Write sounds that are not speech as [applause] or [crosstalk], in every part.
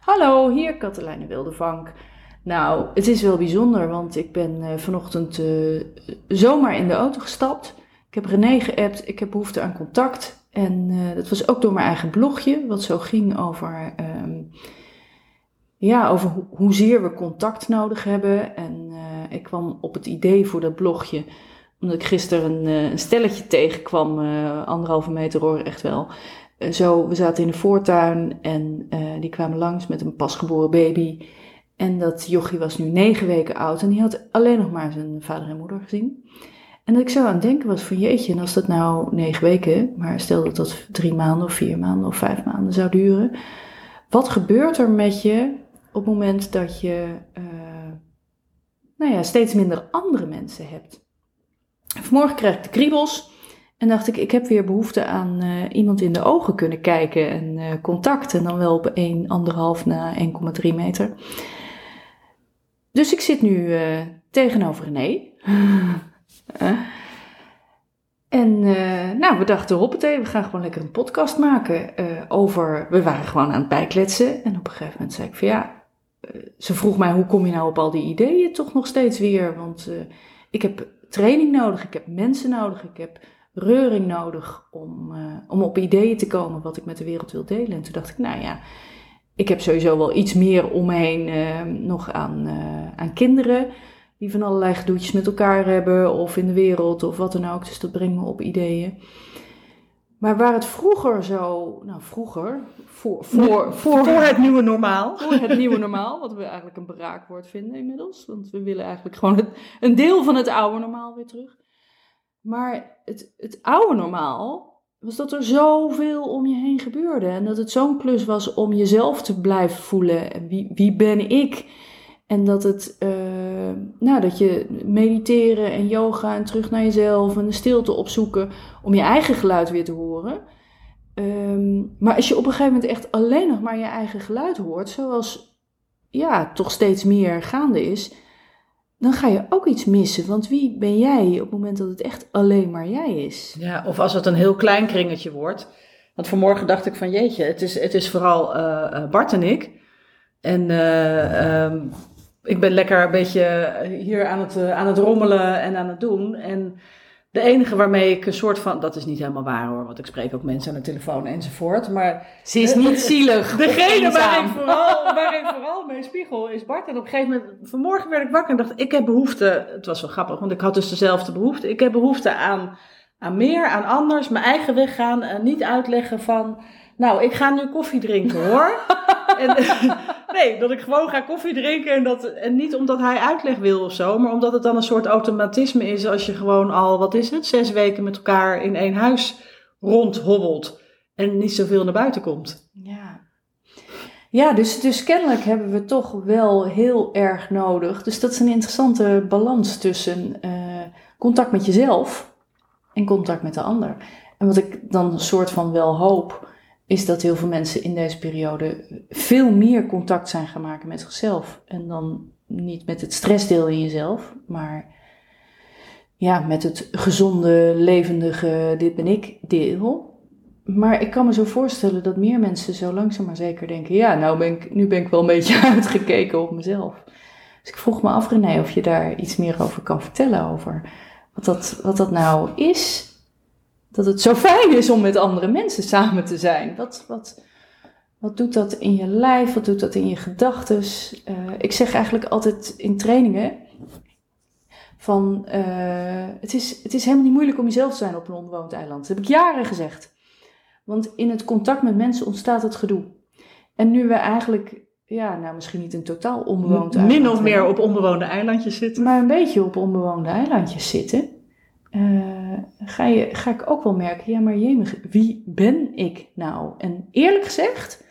Hallo, hier Katelijne Wildevank. Nou, het is wel bijzonder, want ik ben uh, vanochtend uh, zomaar in de auto gestapt. Ik heb René geappt, ik heb behoefte aan contact. En uh, dat was ook door mijn eigen blogje, wat zo ging over, um, ja, over ho hoezeer we contact nodig hebben. En ik kwam op het idee voor dat blogje, omdat ik gisteren een stelletje tegenkwam, anderhalve meter hoor, echt wel. Zo, we zaten in de voortuin en die kwamen langs met een pasgeboren baby. En dat jochie was nu negen weken oud en die had alleen nog maar zijn vader en moeder gezien. En dat ik zo aan het denken was van jeetje, en als dat nou negen weken, maar stel dat dat drie maanden of vier maanden of vijf maanden zou duren. Wat gebeurt er met je op het moment dat je uh, nou ja, steeds minder andere mensen hebt? Vanmorgen kreeg ik de kriebels en dacht ik, ik heb weer behoefte aan uh, iemand in de ogen kunnen kijken en uh, contact. En dan wel op 1,5 na 1,3 meter. Dus ik zit nu uh, tegenover René. [laughs] en nou, we dachten, hoppatee, we gaan gewoon lekker een podcast maken over... We waren gewoon aan het bijkletsen en op een gegeven moment zei ik van ja... ze vroeg mij, hoe kom je nou op al die ideeën toch nog steeds weer? Want ik heb training nodig, ik heb mensen nodig, ik heb reuring nodig om, om op ideeën te komen wat ik met de wereld wil delen. En toen dacht ik, nou ja ik heb sowieso wel iets meer om me heen uh, nog aan, uh, aan kinderen. Die van allerlei gedoetjes met elkaar hebben. Of in de wereld of wat dan ook. Dus dat brengt me op ideeën. Maar waar het vroeger zo, nou vroeger, voor, voor, [laughs] voor, voor het nieuwe normaal. [laughs] Voor het nieuwe normaal, wat we eigenlijk een braakwoord vinden inmiddels. Want we willen eigenlijk gewoon het, een deel van het oude normaal weer terug. Maar het, het oude normaal, was dat er zoveel om je heen gebeurde. En dat het zo'n klus was om jezelf te blijven voelen. En wie, wie ben ik? En dat het, uh, nou, dat je mediteren en yoga en terug naar jezelf en de stilte opzoeken om je eigen geluid weer te horen. Um, maar als je op een gegeven moment echt alleen nog maar je eigen geluid hoort, zoals ja, toch steeds meer gaande is, dan ga je ook iets missen. Want wie ben jij op het moment dat het echt alleen maar jij is? Ja, of als het een heel klein kringetje wordt. Want vanmorgen dacht ik van jeetje, het is, het is vooral uh, Bart en ik. En uh, um, ik ben lekker een beetje hier aan het, aan het rommelen en aan het doen. En de enige waarmee ik een soort van, dat is niet helemaal waar hoor, want ik spreek ook mensen aan de telefoon enzovoort. Maar ze is niet zielig. Degene waar ik, vooral, waar ik vooral mee spiegel is Bart. En op een gegeven moment, vanmorgen werd ik wakker en dacht, ik heb behoefte, het was wel grappig, want ik had dus dezelfde behoefte. Ik heb behoefte aan, aan meer, aan anders, mijn eigen weg gaan en niet uitleggen van, nou, ik ga nu koffie drinken hoor. [laughs] en, [laughs] nee, dat ik gewoon ga koffie drinken en, dat, en niet omdat hij uitleg wil of zo, maar omdat het dan een soort automatisme is als je gewoon al, wat is het, zes weken met elkaar in één huis rondhobbelt en niet zoveel naar buiten komt. Ja. Ja, dus, dus kennelijk hebben we toch wel heel erg nodig. Dus dat is een interessante balans tussen uh, contact met jezelf en contact met de ander. En wat ik dan een soort van wel hoop, is dat heel veel mensen in deze periode veel meer contact zijn gaan maken met zichzelf. En dan niet met het stressdeel in jezelf, maar ja, met het gezonde, levendige, dit ben ik deel. Maar ik kan me zo voorstellen dat meer mensen zo langzaam maar zeker denken: ja, nou ben ik, nu ben ik wel een beetje [laughs] uitgekeken op mezelf. Dus ik vroeg me af, René, of je daar iets meer over kan vertellen. Over wat dat, wat dat nou is dat het zo fijn is om met andere mensen samen te zijn. Wat, wat, wat doet dat in je lijf? Wat doet dat in je gedachten? Uh, ik zeg eigenlijk altijd in trainingen van uh, het, is, het is helemaal niet moeilijk om jezelf te zijn op een onbewoond eiland. Dat heb ik jaren gezegd. Want in het contact met mensen ontstaat het gedoe. En nu we eigenlijk, ja, nou misschien niet een totaal onbewoond eiland. Min of meer op onbewoonde eilandjes zitten. Maar een beetje op onbewoonde eilandjes zitten. Uh, ga, je, ga ik ook wel merken, ja maar jemig, wie ben ik nou? En eerlijk gezegd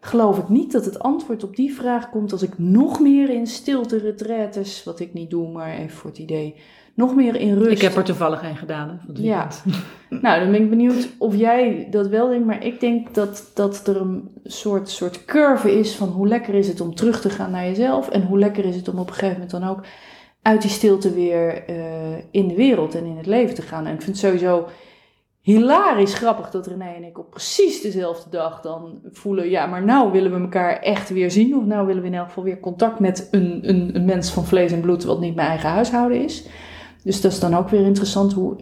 geloof ik niet dat het antwoord op die vraag komt als ik nog meer in stilte retretes, wat ik niet doe, maar even voor het idee, nog meer in rust. Ik heb er toevallig een gedaan. Hè, ja, [laughs] nou dan ben ik benieuwd of jij dat wel denkt, maar ik denk dat, dat er een soort, soort curve is van hoe lekker is het om terug te gaan naar jezelf en hoe lekker is het om op een gegeven moment dan ook uit die stilte weer uh, in de wereld en in het leven te gaan. En ik vind het sowieso hilarisch grappig dat René en ik op precies dezelfde dag dan voelen, ja, maar nou willen we elkaar echt weer zien. Of nou willen we in elk geval weer contact met een, een, een mens van vlees en bloed, wat niet mijn eigen huishouden is. Dus dat is dan ook weer interessant hoe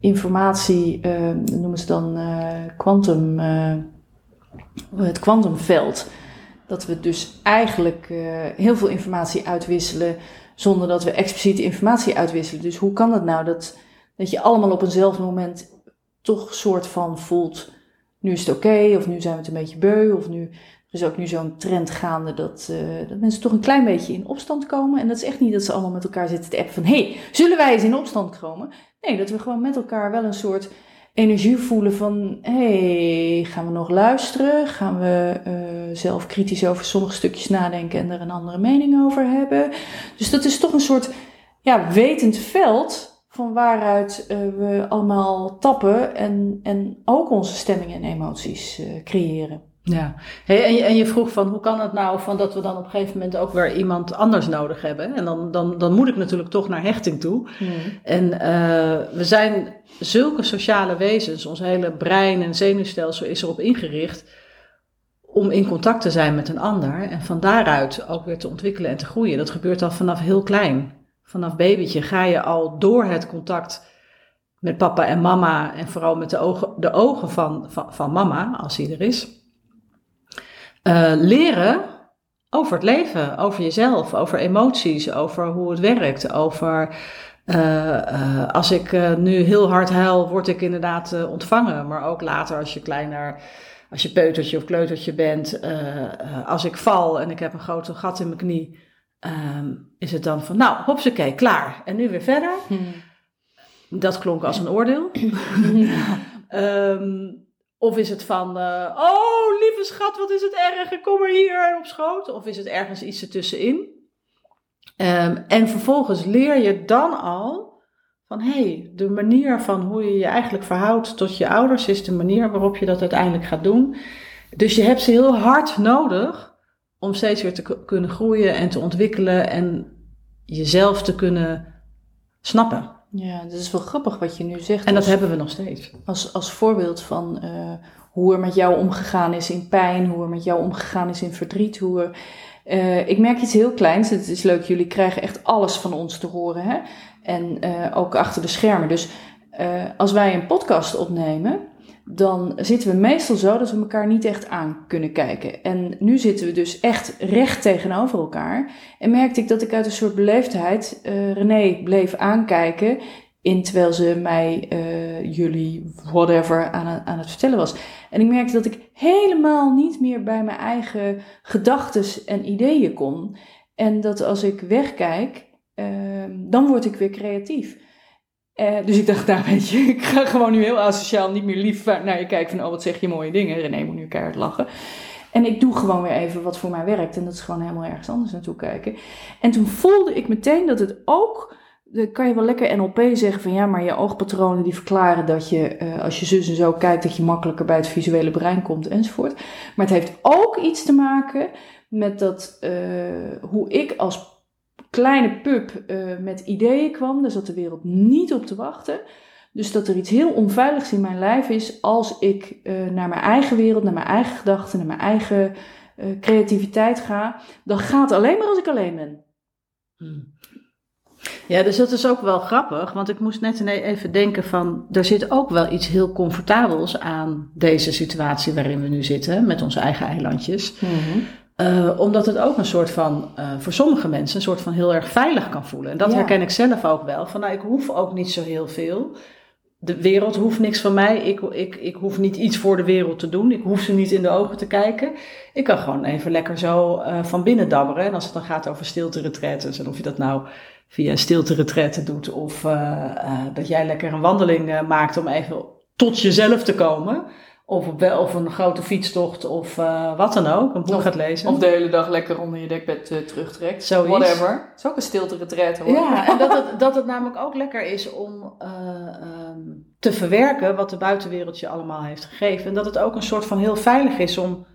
informatie, uh, noemen ze dan quantum, uh, het kwantumveld. Dat we dus eigenlijk uh, heel veel informatie uitwisselen zonder dat we expliciet informatie uitwisselen. Dus hoe kan het nou dat, dat je allemaal op eenzelfde moment toch soort van voelt, nu is het oké, of nu zijn we het een beetje beu, of nu er is ook nu zo'n trend gaande dat, uh, dat mensen toch een klein beetje in opstand komen. En dat is echt niet dat ze allemaal met elkaar zitten te appen van, hey, zullen wij eens in opstand komen? Nee, dat we gewoon met elkaar wel een soort energie voelen van, hey, gaan we nog luisteren? Gaan we uh, zelf kritisch over sommige stukjes nadenken en er een andere mening over hebben? Dus dat is toch een soort, ja, wetend veld van waaruit uh, we allemaal tappen en, en ook onze stemmingen en emoties uh, creëren. Ja, hey, en, je, en je vroeg van hoe kan het nou van dat we dan op een gegeven moment ook weer iemand anders nodig hebben. En dan, dan, dan moet ik natuurlijk toch naar hechting toe. Hmm. En uh, we zijn zulke sociale wezens, ons hele brein en zenuwstelsel is erop ingericht om in contact te zijn met een ander. En van daaruit ook weer te ontwikkelen en te groeien. Dat gebeurt al vanaf heel klein vanaf babytje ga je al door het contact met papa en mama en vooral met de ogen, de ogen van, van, van mama, als die er is, uh, leren over het leven, over jezelf, over emoties, over hoe het werkt, over uh, uh, als ik nu heel hard huil, word ik inderdaad ontvangen, maar ook later als je kleiner als je peutertje of kleutertje bent, als ik val en ik heb een grote gat in mijn knie, um, is het dan van, nou, hopsakee, klaar. En nu weer verder. Hmm. Dat klonk als een oordeel. um, [laughs] [laughs] of is het van, uh, oh, lieve schat, wat is het erg, kom er hier op schoot. Of is het ergens iets ertussenin. Um, en vervolgens leer je dan al van, hé, hey, de manier van hoe je je eigenlijk verhoudt tot je ouders is de manier waarop je dat uiteindelijk gaat doen. Dus je hebt ze heel hard nodig om steeds weer te kunnen groeien en te ontwikkelen en jezelf te kunnen snappen. Ja, dat is wel grappig wat je nu zegt. En dat hebben we nog steeds. Als, als voorbeeld van uh, hoe er met jou omgegaan is in pijn, hoe er met jou omgegaan is in verdriet. Hoe er, uh, ik merk iets heel kleins. Het is leuk, jullie krijgen echt alles van ons te horen. Hè? En uh, ook achter de schermen. Dus als wij een podcast opnemen, dan zitten we meestal zo dat we elkaar niet echt aan kunnen kijken. En nu zitten we dus echt recht tegenover elkaar. En merkte ik dat ik uit een soort beleefdheid uh, René bleef aankijken. In terwijl ze mij, uh, jullie, whatever, aan, aan het vertellen was. En ik merkte dat ik helemaal niet meer bij mijn eigen gedachten en ideeën kon. En dat als ik wegkijk, uh, dan word ik weer creatief. Uh, dus ik dacht, [laughs] nou weet je, ik ga gewoon nu heel asociaal niet meer lief naar je kijken van, oh wat zeg je mooie dingen. René moet nu keihard lachen. En ik doe gewoon weer even wat voor mij werkt. En dat is gewoon helemaal ergens anders naartoe kijken. En toen voelde ik meteen dat het ook, dan kan je wel lekker NLP zeggen van ja, maar je oogpatronen die verklaren dat je, uh, als je zus en zo kijkt, dat je makkelijker bij het visuele brein komt enzovoort. Maar het heeft ook iets te maken met dat, uh, hoe ik als kleine pup uh, met ideeën kwam. Daar zat de wereld niet op te wachten. Dus dat er iets heel onveiligs in mijn lijf is als ik uh, naar mijn eigen wereld, naar mijn eigen gedachten, naar mijn eigen uh, creativiteit ga. Dat gaat alleen maar als ik alleen ben. Hmm. Ja, dus dat is ook wel grappig, want ik moest net even denken van, er zit ook wel iets heel comfortabels aan deze situatie waarin we nu zitten, met onze eigen eilandjes. Mm -hmm. Uh, omdat het ook een soort van, uh, voor sommige mensen, een soort van heel erg veilig kan voelen. En dat ja. herken ik zelf ook wel. Van nou, ik hoef ook niet zo heel veel. De wereld hoeft niks van mij. Ik, ik, ik hoef niet iets voor de wereld te doen. Ik hoef ze niet in de ogen te kijken. Ik kan gewoon even lekker zo uh, van binnen dabberen. En als het dan gaat over stilte-retretes, en of je dat nou via stilte-retrette doet, of dat jij lekker een wandeling maakt om even tot jezelf te komen of, op, of een grote fietstocht of uh, wat dan ook. Een boek gaat lezen. Of de hele dag lekker onder je dekbed uh, terugtrekt. Zoiets. Whatever. Het is ook een stilte retreat hoor. Ja, en dat het, [laughs] dat het namelijk ook lekker is om uh, um, te verwerken wat de buitenwereld je allemaal heeft gegeven. En dat het ook een soort van heel veilig is om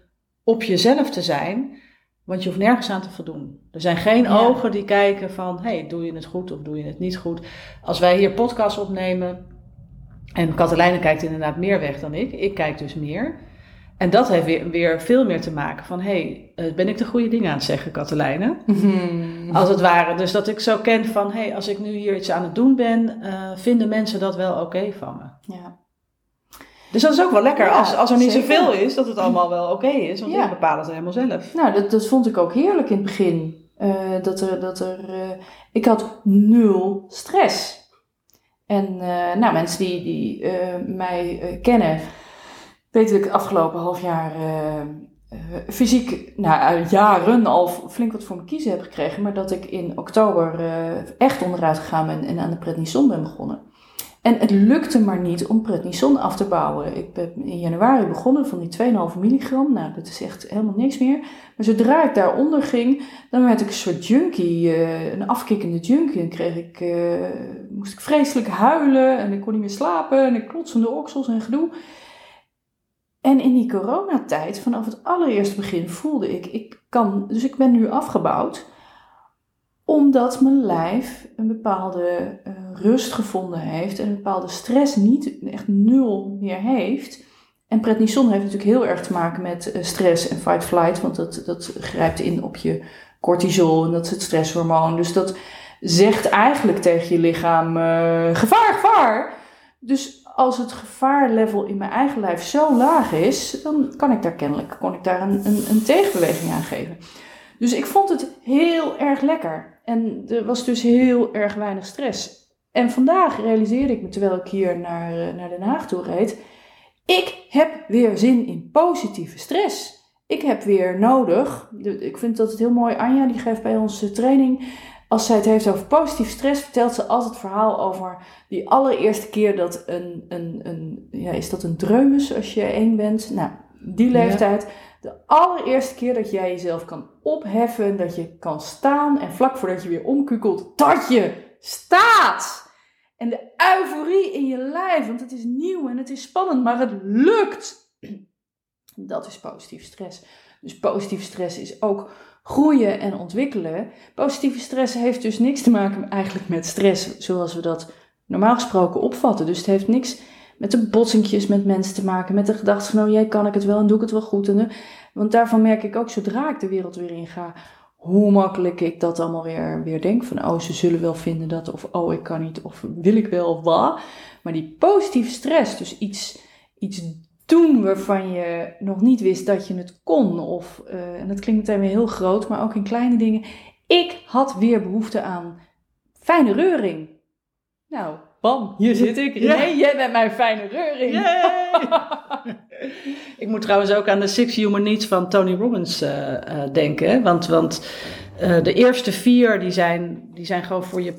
op jezelf te zijn. Want je hoeft nergens aan te voldoen. Er zijn geen ja. ogen die kijken van, hey, doe je het goed of doe je het niet goed. Als wij hier podcast opnemen En Katelijne kijkt inderdaad meer weg dan ik. Ik kijk dus meer. En dat heeft weer, weer veel meer te maken van... hé, hey, ben ik de goede dingen aan het zeggen, Katelijne? Mhm. Als het ware. Dus dat ik zo ken van... hé, hey, als ik nu hier iets aan het doen ben... Uh, vinden mensen dat wel oké van me? Ja. Dus dat is ook wel lekker Ja, als, als er niet zeker. zoveel is... dat het allemaal wel oké is. Want Ja. ik bepaal het helemaal zelf. Nou, dat, dat vond ik ook heerlijk in het begin. Eh, dat er, dat er, eh, ik had nul stress. En eh, nou, mensen die, die eh, mij eh, kennen, weten dat ik het afgelopen half jaar fysiek, nou jaren al flink wat voor me kiezen heb gekregen. Maar dat ik in oktober echt onderuit gegaan ben en aan de prednison ben begonnen. En het lukte maar niet om prednison af te bouwen. Ik ben in januari begonnen van die 2,5 milligram. Nou, dat is echt helemaal niks meer. Maar zodra ik daaronder ging, dan werd ik een soort junkie, eh, een afkikkende junkie. Dan kreeg ik, eh, moest ik vreselijk huilen en ik kon niet meer slapen en ik klotsende oksels en gedoe. En in die coronatijd, vanaf het allereerste begin, voelde ik, ik kan, dus ik ben nu afgebouwd omdat mijn lijf een bepaalde eh, rust gevonden heeft en een bepaalde stress niet echt nul meer heeft. En prednison heeft natuurlijk heel erg te maken met eh, stress en fight-flight, want dat, dat grijpt in op je cortisol en dat is het stresshormoon. Dus dat zegt eigenlijk tegen je lichaam: eh, gevaar, gevaar. Dus als het gevaarlevel in mijn eigen lijf zo laag is, dan kan ik daar kennelijk kon ik daar een, een, een tegenbeweging aan geven. Dus ik vond het heel erg lekker. En er was dus heel erg weinig stress. En vandaag realiseerde ik me, terwijl ik hier naar, eh, naar Den Haag toe reed, ik heb weer zin in positieve stress. Ik heb weer nodig, ik vind dat het heel mooi, Anja die geeft bij onze training, als zij het heeft over positieve stress, vertelt ze altijd het verhaal over die allereerste keer dat een, een, een ja, is dat een dreumes als je één bent? Nou, die Ja. leeftijd. De allereerste keer dat jij jezelf kan opheffen, dat je kan staan en vlak voordat je weer omkukelt, dat je staat. En de euforie in je lijf, want het is nieuw en het is spannend, maar het lukt. Dat is positieve stress. Dus positieve stress is ook groeien en ontwikkelen. Positieve stress heeft dus niks te maken eigenlijk met stress zoals we dat normaal gesproken opvatten. Dus het heeft niks met de botsingjes met mensen te maken, met de gedachte van, oh jij kan ik het wel en doe ik het wel goed. Eh, want daarvan merk ik ook, zodra ik de wereld weer in ga, hoe makkelijk ik dat allemaal weer, weer denk. Van, oh ze zullen wel vinden dat, of oh ik kan niet, of wil ik wel, of wat. Maar die positieve stress, dus iets, iets doen waarvan je nog niet wist dat je het kon. Of, eh, en dat klinkt meteen weer heel groot, maar ook in kleine dingen. Ik had weer behoefte aan fijne reuring. Nou, bam, hier zit ik. René, jij bent mijn fijne reuring. [laughs] ik moet trouwens ook aan de Six Human Needs van Tony Robbins eh, eh, denken. Want, want eh, de eerste vier die zijn, die zijn gewoon voor je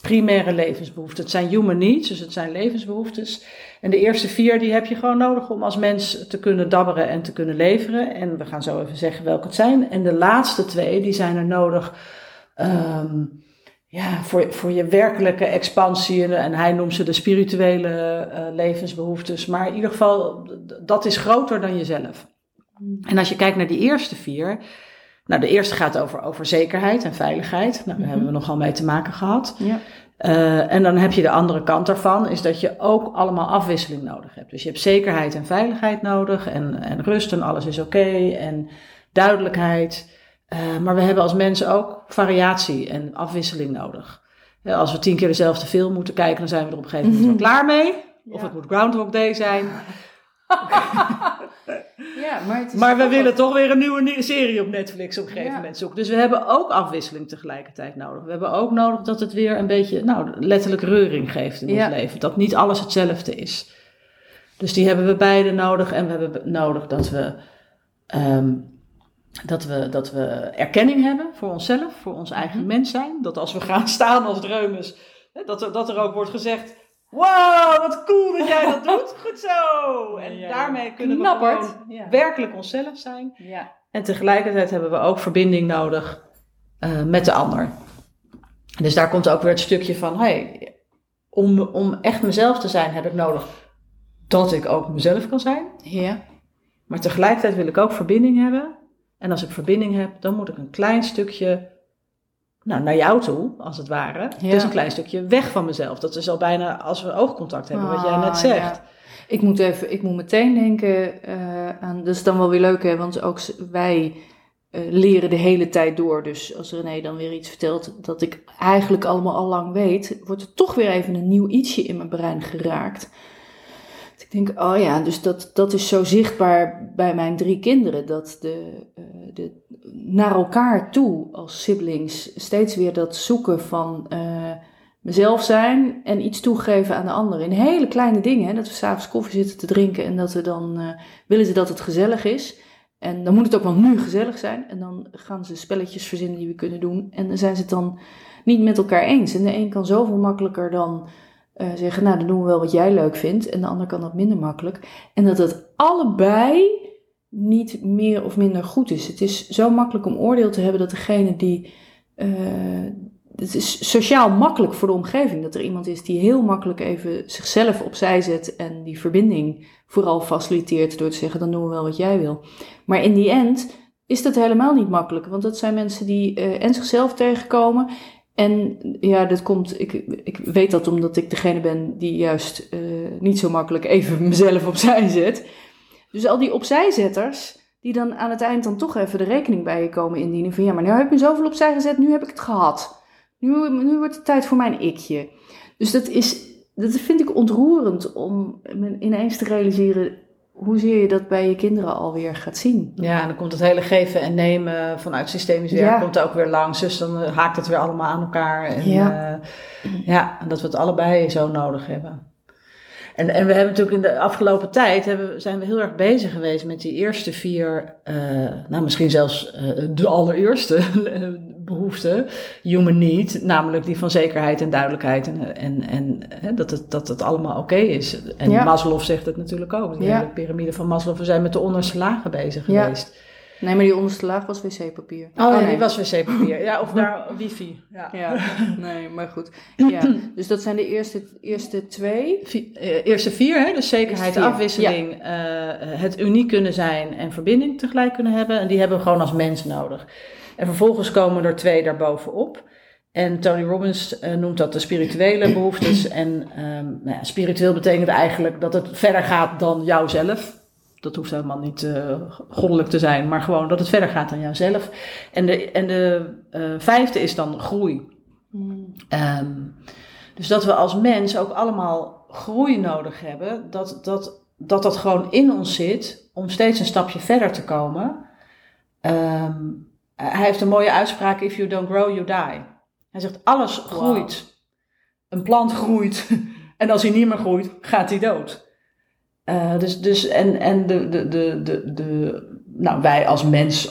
primaire levensbehoeften. Het zijn human needs, dus het zijn levensbehoeftes. En de eerste vier die heb je gewoon nodig om als mens te kunnen dabberen en te kunnen leveren. En we gaan zo even zeggen welke het zijn. En de laatste twee die zijn er nodig ehm, ja, voor, voor je werkelijke expansie. En, en hij noemt ze de spirituele eh, levensbehoeftes. Maar in ieder geval, dat is groter dan jezelf. En als je kijkt naar die eerste vier. Nou, de eerste gaat over, over zekerheid en veiligheid. Nou, daar Mhm. hebben we nogal mee te maken gehad. Ja. Eh, en dan heb je de andere kant daarvan, is dat je ook allemaal afwisseling nodig hebt. Dus je hebt zekerheid en veiligheid nodig en, en rust en alles is oké en duidelijkheid. Eh, maar we hebben als mensen ook variatie en afwisseling nodig. Als we tien keer dezelfde film moeten kijken, dan zijn we er op een gegeven moment wel klaar mee. Of het moet Groundhog Day zijn. [laughs] Ja, maar het is Maar we willen toch weer een nieuwe ni- serie op Netflix op een gegeven Ja. moment zoeken. Dus we hebben ook afwisseling tegelijkertijd nodig. We hebben ook nodig dat het weer een beetje, nou, letterlijk reuring geeft in Ja. ons leven. Dat niet alles hetzelfde is. Dus die hebben we beide nodig. En we hebben be- nodig dat we, ehm, dat we, dat we erkenning hebben voor onszelf, voor ons eigen Mhm. mens zijn. Dat als we [laughs] gaan staan als dreumes, dat er, dat er ook wordt gezegd... Wow, wat cool dat jij dat doet. [laughs] Goed zo. En Ja, daarmee kunnen we Knapperd. gewoon Ja. werkelijk onszelf zijn. Ja. En tegelijkertijd hebben we ook verbinding nodig eh, met de ander. Dus daar komt ook weer het stukje van, hey, om, om echt mezelf te zijn heb ik nodig dat ik ook mezelf kan zijn. Ja. Maar tegelijkertijd wil ik ook verbinding hebben. En als ik verbinding heb, dan moet ik een klein stukje nou, naar jou toe, als het ware. Ja. Het is een klein stukje weg van mezelf. Dat is al bijna als we oogcontact hebben, wat jij Ah, net zegt. ja. Ik moet, even, ik moet meteen denken eh, aan. Dat is dan wel weer leuk, hè? Want ook wij eh, leren de hele tijd door. Dus als René dan weer iets vertelt dat ik eigenlijk allemaal al lang weet, wordt er toch weer even een nieuw ietsje in mijn brein geraakt. Ik denk, oh ja, dus dat, dat is zo zichtbaar bij mijn drie kinderen. Dat de, eh, de, naar elkaar toe als siblings steeds weer dat zoeken van. eh, mezelf zijn en iets toegeven aan de ander. In hele kleine dingen. Hè, dat we s'avonds koffie zitten te drinken en dat we dan eh, willen ze dat het gezellig is. En dan moet het ook wel nu gezellig zijn. En dan gaan ze spelletjes verzinnen die we kunnen doen. En dan zijn ze het dan niet met elkaar eens. En de een kan zoveel makkelijker dan eh, zeggen, nou dan doen we wel wat jij leuk vindt. En de ander kan dat minder makkelijk. En dat het allebei niet meer of minder goed is. Het is zo makkelijk om oordeel te hebben dat degene die... eh, het is sociaal makkelijk voor de omgeving dat er iemand is die heel makkelijk even zichzelf opzij zet en die verbinding vooral faciliteert door te zeggen: dan doen we wel wat jij wil. Maar in die end is dat helemaal niet makkelijk, want dat zijn mensen die eh, en zichzelf tegenkomen. En ja, dat komt, ik, ik weet dat omdat ik degene ben die juist eh, niet zo makkelijk even [laughs] mezelf opzij zet. Dus al die opzijzetters, die dan aan het eind dan toch even de rekening bij je komen indienen. Van ja, maar nu heb ik me zoveel opzij gezet, nu heb ik het gehad. Nu, nu wordt het tijd voor mijn ikje. Dus dat, is, dat vind ik ontroerend om ineens te realiseren hoezeer je dat bij je kinderen alweer gaat zien. Ja, en dan komt het hele geven en nemen vanuit systemisch werk Ja. komt er ook weer langs. Dus dan eh, haakt het weer allemaal aan elkaar. En, Ja. ja. ja, en dat we het allebei zo nodig hebben. En, en we hebben natuurlijk in de afgelopen tijd hebben, zijn we heel erg bezig geweest met die eerste vier, eh, nou misschien zelfs eh, de allereerste [laughs] behoefte, human need, namelijk die van zekerheid en duidelijkheid en, en, en hè, dat, het, dat het allemaal oké is. En Ja. Maslow zegt het natuurlijk ook, de Ja. piramide van Maslow, we zijn met de onderste lagen bezig geweest. Nee, maar die onderste laag was wc-papier. Oh, nee, nee. die was wc-papier. Ja, of [laughs] daar wifi. Ja. Ja, nee, maar goed. [clears throat] Ja, dus dat zijn de eerste, eerste twee. Vi- eh, Eerste vier, hè? dus zekerheid, vier, afwisseling, eh, het uniek kunnen zijn en verbinding tegelijk kunnen hebben. En die hebben we gewoon als mens nodig. En vervolgens komen er twee daarbovenop. En Tony Robbins eh, noemt dat de spirituele behoeftes. En ehm, nou ja, spiritueel betekent eigenlijk dat het verder gaat dan jouzelf. Dat hoeft helemaal niet eh, goddelijk te zijn, maar gewoon dat het verder gaat dan jouzelf. En de, en de eh, vijfde is dan groei. Ehm, dus dat we als mens ook allemaal groei nodig hebben. Dat dat, dat dat gewoon in ons zit om steeds een stapje verder te komen. Ehm, hij heeft een mooie uitspraak: If you don't grow, you die. Hij zegt: alles groeit. Een plant groeit. [laughs] en als hij niet meer groeit, gaat hij dood. Eh, dus, dus en, en de, de, de, de, de, nou, wij als mens,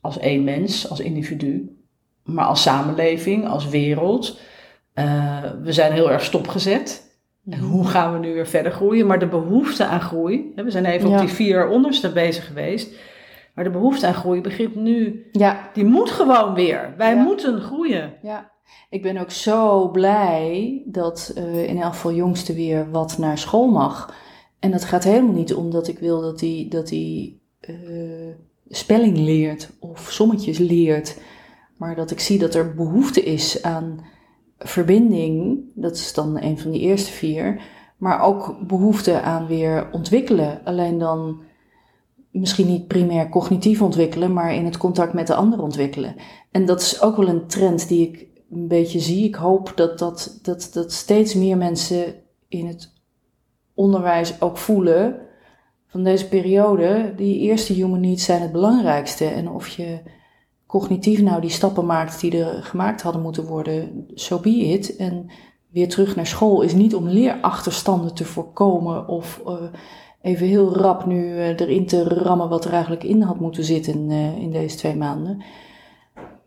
als één mens, als individu, maar als samenleving, als wereld, eh, we zijn heel erg stopgezet. En hoe gaan we nu weer verder groeien? Maar de behoefte aan groei, hè, we zijn even Ja. op die vier onderste bezig geweest, maar de behoefte aan groei begint nu, Ja, die moet gewoon weer. Wij Ja. moeten groeien. ja. Ik ben ook zo blij dat eh, in elk geval jongste weer wat naar school mag. En dat gaat helemaal niet om dat ik wil dat hij dat eh, spelling leert of sommetjes leert. Maar dat ik zie dat er behoefte is aan verbinding. Dat is dan een van die eerste vier. Maar ook behoefte aan weer ontwikkelen. Alleen dan misschien niet primair cognitief ontwikkelen, maar in het contact met de ander ontwikkelen. En dat is ook wel een trend die ik een beetje zie. Ik hoop dat, dat, dat, dat steeds meer mensen in het onderwijs ook voelen van deze periode. Die eerste human needs zijn het belangrijkste. En of je cognitief nou die stappen maakt die er gemaakt hadden moeten worden, so be it. En weer terug naar school is niet om leerachterstanden te voorkomen of uh, even heel rap nu uh, erin te rammen wat er eigenlijk in had moeten zitten uh, in deze twee maanden.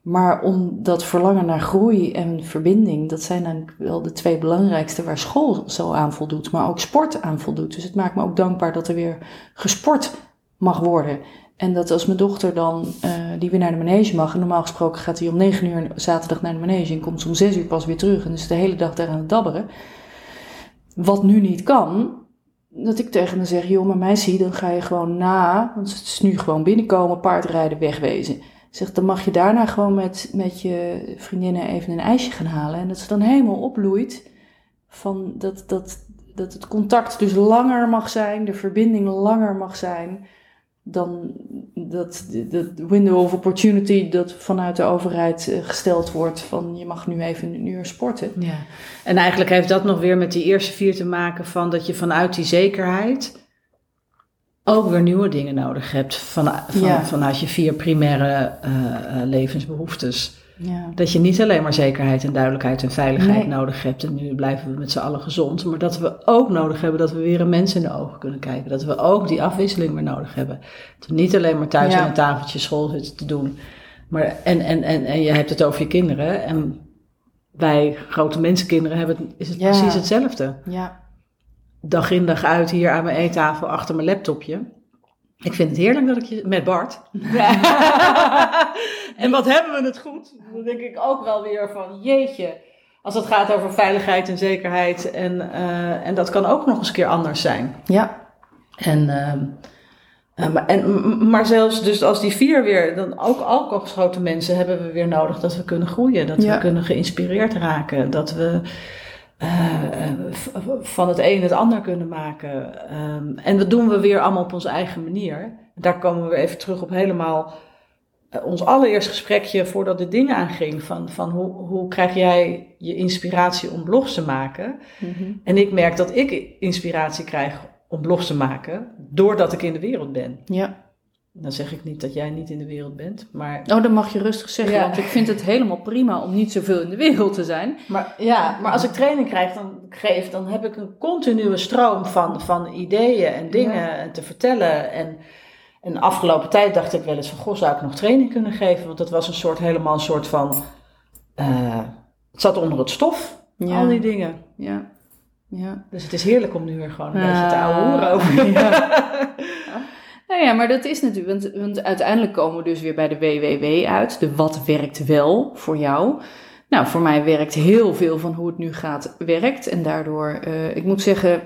Maar om dat verlangen naar groei en verbinding, dat zijn dan wel de twee belangrijkste waar school zo aan voldoet, maar ook sport aan voldoet. Dus het maakt me ook dankbaar dat er weer gesport mag worden. En dat als mijn dochter dan, uh, die weer naar de manege mag, en normaal gesproken gaat hij om 9 uur zaterdag naar de manege en komt om 6 uur pas weer terug en is de hele dag daar aan het dabberen. Wat nu niet kan, dat ik tegen hem zeg, joh, maar meisje, dan ga je gewoon na, want het is nu gewoon binnenkomen, paardrijden, wegwezen. Zegt, dan mag je daarna gewoon met, met je vriendinnen even een ijsje gaan halen. En dat ze dan helemaal opbloeit van dat, dat, dat het contact dus langer mag zijn, de verbinding langer mag zijn dan dat, dat window of opportunity dat vanuit de overheid eh, gesteld wordt van je mag nu even een uur sporten. Ja. En eigenlijk heeft dat nog weer met die eerste vier te maken van dat je vanuit die zekerheid ook weer nieuwe dingen nodig hebt van, van, vanuit je vier primaire uh, levensbehoeftes. Ja. Dat je niet alleen maar zekerheid en duidelijkheid en veiligheid nodig hebt. En nu blijven we met z'n allen gezond. Maar dat we ook nodig hebben dat we weer een mens in de ogen kunnen kijken. Dat we ook die afwisseling weer nodig hebben. Dat we niet alleen maar thuis aan een tafeltje school zitten te doen. Maar, en, en, en, en je hebt het over je kinderen. En wij grote mensenkinderen hebben is het precies hetzelfde. Ja. Dag in dag uit hier aan mijn eettafel achter mijn laptopje. Ik vind het heerlijk dat ik je met Bart. [laughs] en wat hebben we het goed? Dan denk ik ook wel weer van jeetje. Als het gaat over veiligheid en zekerheid. En, uh, en dat kan ook nog eens een keer anders zijn. Ja. En, uh, maar, en, maar zelfs dus als die vier weer, dan ook alcoholgeschoten mensen hebben we weer nodig dat we kunnen groeien. Dat we kunnen geïnspireerd raken. Dat we van het een het ander kunnen maken. Um, en dat doen we weer allemaal op onze eigen manier. Daar komen we weer even terug op helemaal uh, ons allereerste gesprekje voordat dit ding aanging. Van, van hoe, hoe krijg jij je inspiratie om blogs te maken? Mm -hmm. En ik merk dat ik inspiratie krijg om blogs te maken doordat ik in de wereld ben. Ja. Dan zeg ik niet dat jij niet in de wereld bent, maar... Oh, dan mag je rustig zeggen, want ik vind het helemaal prima om niet zoveel in de wereld te zijn. Maar, ja, maar als ik training krijg, dan, geef, dan heb ik een continue stroom van, van ideeën en dingen te vertellen. En, en de afgelopen tijd dacht ik wel eens van, goh, zou ik nog training kunnen geven? Want dat was een soort, helemaal een soort van... Uh, het zat onder het stof, al die dingen. Ja. ja. Dus het is heerlijk om nu weer gewoon een beetje te ouwe over. Ja. [laughs] Nou ja, maar dat is natuurlijk, want, want uiteindelijk komen we dus weer bij de WWW uit. De wat werkt wel voor jou. Nou, voor mij werkt heel veel van hoe het nu gaat, werkt. En daardoor, uh, ik moet zeggen,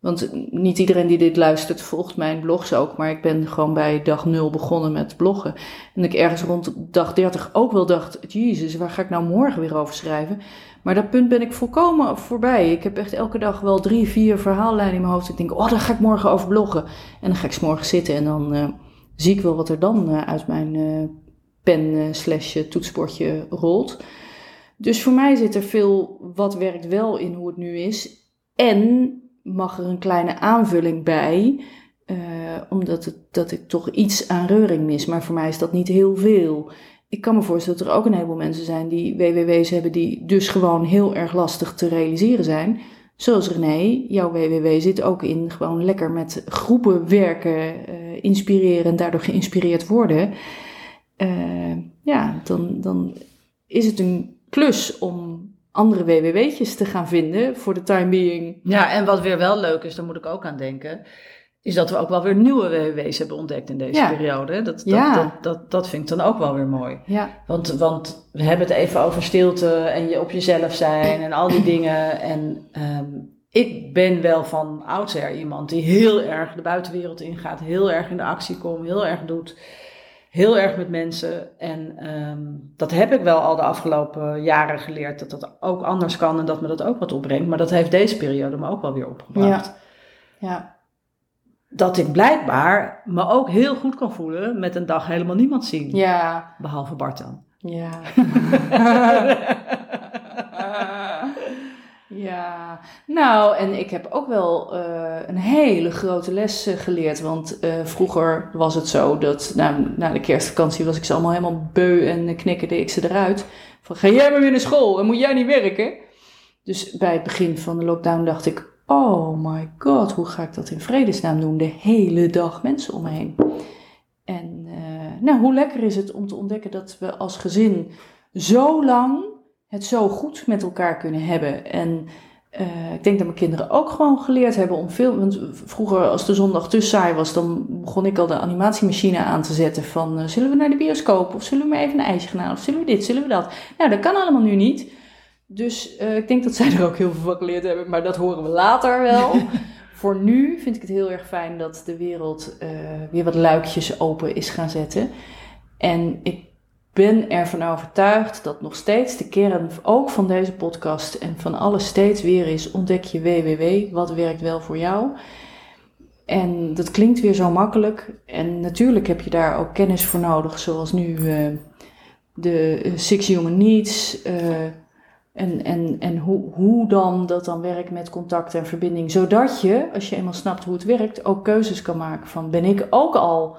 want niet iedereen die dit luistert volgt mijn blogs ook. Maar ik ben gewoon bij dag nul begonnen met bloggen. En ik ergens rond dag 30 ook wel dacht, jezus, waar ga ik nou morgen weer over schrijven? Maar dat punt ben ik volkomen voorbij. Ik heb echt elke dag wel drie, vier verhaallijnen in mijn hoofd. Ik denk, oh, daar ga ik morgen over bloggen. En dan ga ik s morgen zitten en dan uh, zie ik wel wat er dan uh, uit mijn uh, pen slash toetsportje rolt. Dus voor mij zit er veel wat werkt wel in hoe het nu is. En mag er een kleine aanvulling bij. omdat het, dat ik toch iets aan reuring mis. Maar voor mij is dat niet heel veel ik kan me voorstellen dat er ook een heleboel mensen zijn die WWW's hebben die dus gewoon heel erg lastig te realiseren zijn. Zoals René, jouw WWW zit ook in gewoon lekker met groepen werken, uh, inspireren en daardoor geïnspireerd worden. Uh, ja, dan, dan is het een klus om andere WWW'tjes te gaan vinden voor de time being. Ja, en wat weer wel leuk is, daar moet ik ook aan denken is dat we ook wel weer nieuwe WWW's hebben ontdekt in deze periode. Dat, dat, dat, dat, dat, vind ik dan ook wel weer mooi. Ja. Want, want we hebben het even over stilte en je op jezelf zijn en al die [clears throat] dingen. En um, ik ben wel van oudsher iemand die heel erg de buitenwereld ingaat, heel erg in de actie komt, heel erg doet. Heel erg met mensen. En um, dat heb ik wel al de afgelopen jaren geleerd. Dat dat ook anders kan en dat me dat ook wat opbrengt. Maar dat heeft deze periode me ook wel weer opgebracht. Ja. ja dat ik blijkbaar me ook heel goed kan voelen met een dag helemaal niemand zien. Ja. Behalve Bart dan. Ja. [laughs] ja. Nou, en ik heb ook wel uh, een hele grote les uh, geleerd. Want uh, vroeger was het zo dat nou, na de kerstvakantie was ik ze allemaal helemaal beu en knikkerde ik ze eruit. Van ga jij maar weer naar school en moet jij niet werken? Dus bij het begin van de lockdown dacht ik, oh my god, hoe ga ik dat in vredesnaam doen? De hele dag mensen om me heen. En uh, nou, hoe lekker is het om te ontdekken dat we als gezin zo lang het zo goed met elkaar kunnen hebben. En uh, ik denk dat mijn kinderen ook gewoon geleerd hebben om veel. Want vroeger, als de zondag te saai was, dan begon ik al de animatiemachine aan te zetten. Van uh, zullen we naar de bioscoop? Of zullen we maar even een ijsje gaan halen? Of zullen we dit? Zullen we dat? Nou, dat kan allemaal nu niet. Dus uh, ik denk dat zij er ook heel veel van geleerd hebben, maar dat horen we later wel. [laughs] Voor nu vind ik het heel erg fijn dat de wereld uh, weer wat luikjes open is gaan zetten. En ik ben ervan overtuigd dat nog steeds de kern ook van deze podcast en van alles steeds weer is: ontdek je WWW, wat werkt wel voor jou. En dat klinkt weer zo makkelijk. En natuurlijk heb je daar ook kennis voor nodig, zoals nu uh, de Six Human Needs. En en, en hoe, hoe dan dat dan werkt met contact en verbinding. Zodat je, als je eenmaal snapt hoe het werkt, ook keuzes kan maken van ben ik ook al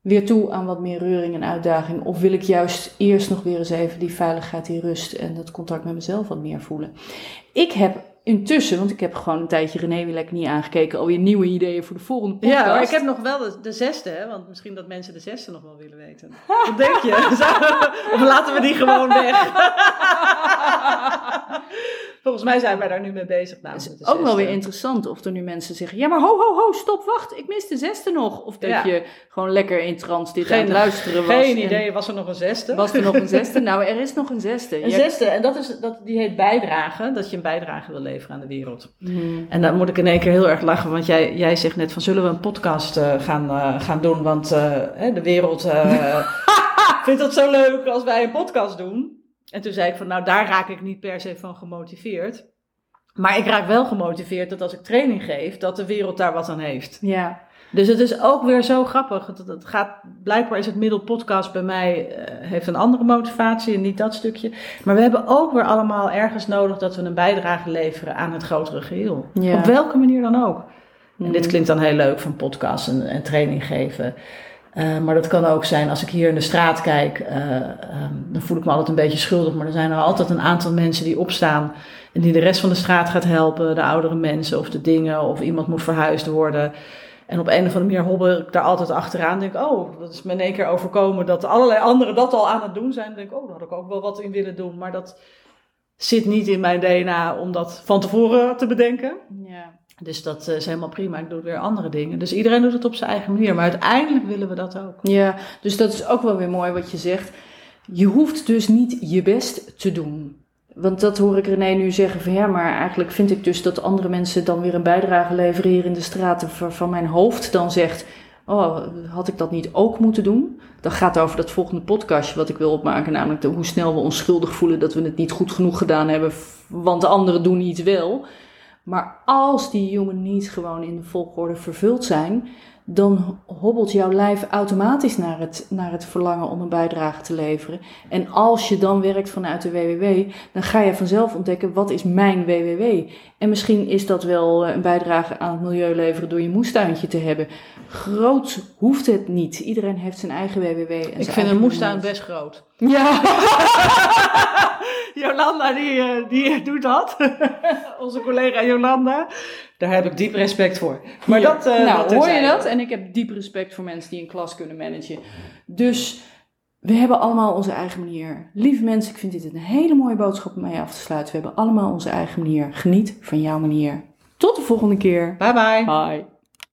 weer toe aan wat meer reuring en uitdaging? Of wil ik juist eerst nog weer eens even die veiligheid, die rust en dat contact met mezelf wat meer voelen? Ik heb intussen, want ik heb gewoon een tijdje René weer lekker niet aangekeken, alweer nieuwe ideeën voor de volgende podcast. Ja, maar ik heb nog wel de, de zesde, hè, want misschien dat mensen de zesde nog wel willen weten. [laughs] Wat denk je? [laughs] of laten we die gewoon weg? [laughs] Volgens mij zijn wij daar nu mee bezig. Het is ook wel weer interessant of er nu mensen zeggen: Ja, maar ho, ho, ho, stop, wacht, ik mis de zesde nog. Of dat je gewoon lekker in trans dit aan het luisteren was. Geen idee, was er nog een zesde? Was er nog een [laughs] zesde? nou, er is nog een zesde. Een zesde, en dat is, dat, die heet bijdragen, dat je een bijdrage wil leveren aan de wereld. Hmm. En dan moet ik in één keer heel erg lachen, want jij, jij zegt net van: Zullen we een podcast uh, gaan, uh, gaan doen? Want uh, de wereld [laughs] vindt het zo leuk als wij een podcast doen. En toen zei ik van, nou daar raak ik niet per se van gemotiveerd. Maar ik raak wel gemotiveerd dat als ik training geef, dat de wereld daar wat aan heeft. Ja. Dus het is ook weer zo grappig. Het, het gaat, blijkbaar is het middelpodcast bij mij, uh, heeft een andere motivatie en niet dat stukje. Maar we hebben ook weer allemaal ergens nodig dat we een bijdrage leveren aan het grotere geheel. Ja. Op welke manier dan ook. En dit mm. klinkt dan heel leuk van podcast en, en training geven. Uh, maar dat kan ook zijn als ik hier in de straat kijk, uh, um, dan voel ik me altijd een beetje schuldig. Maar er zijn er altijd een aantal mensen die opstaan en die de rest van de straat gaat helpen. De oudere mensen of de dingen of iemand moet verhuisd worden. En op een of andere manier hobbel ik daar altijd achteraan. Denk, oh, dat is me in één keer overkomen dat allerlei anderen dat al aan het doen zijn. Dan denk oh, daar had ik ook wel wat in willen doen. Maar dat zit niet in mijn DNA om dat van tevoren te bedenken. Ja. Dus dat is helemaal prima. Ik doe weer andere dingen. Dus iedereen doet het op zijn eigen manier. Maar uiteindelijk willen we dat ook. Ja, dus dat is ook wel weer mooi wat je zegt. Je hoeft dus niet je best te doen. Want dat hoor ik René nu zeggen maar eigenlijk vind ik dus dat andere mensen dan weer een bijdrage leveren hier in de straten van mijn hoofd dan zegt, oh, had ik dat niet ook moeten doen? Dat gaat over dat volgende podcastje wat ik wil opmaken, namelijk de, hoe snel we ons schuldig voelen dat we het niet goed genoeg gedaan hebben, want de anderen doen iets wel. Maar als die human needs gewoon in de volgorde vervuld zijn, dan hobbelt jouw lijf automatisch naar het, naar het verlangen om een bijdrage te leveren. En als je dan werkt vanuit de WWW, dan ga je vanzelf ontdekken wat is mijn WWW. En misschien is dat wel eh, een bijdrage aan het milieu leveren door je moestuintje te hebben. Groot hoeft het niet. Iedereen heeft zijn eigen WWW. En Ik vind een moestuin best groot. Ja. [laughs] Jolanda die, eh, die doet dat. [laughs] Onze collega Jolanda. Daar heb ik diep respect voor. Maar dat, uh, nou, hoor je dat? En ik heb diep respect voor mensen die een klas kunnen managen. Dus we hebben allemaal onze eigen manier. Lieve mensen, ik vind dit een hele mooie boodschap om mij af te sluiten. We hebben allemaal onze eigen manier. Geniet van jouw manier. Tot de volgende keer. Bye bye. Bye.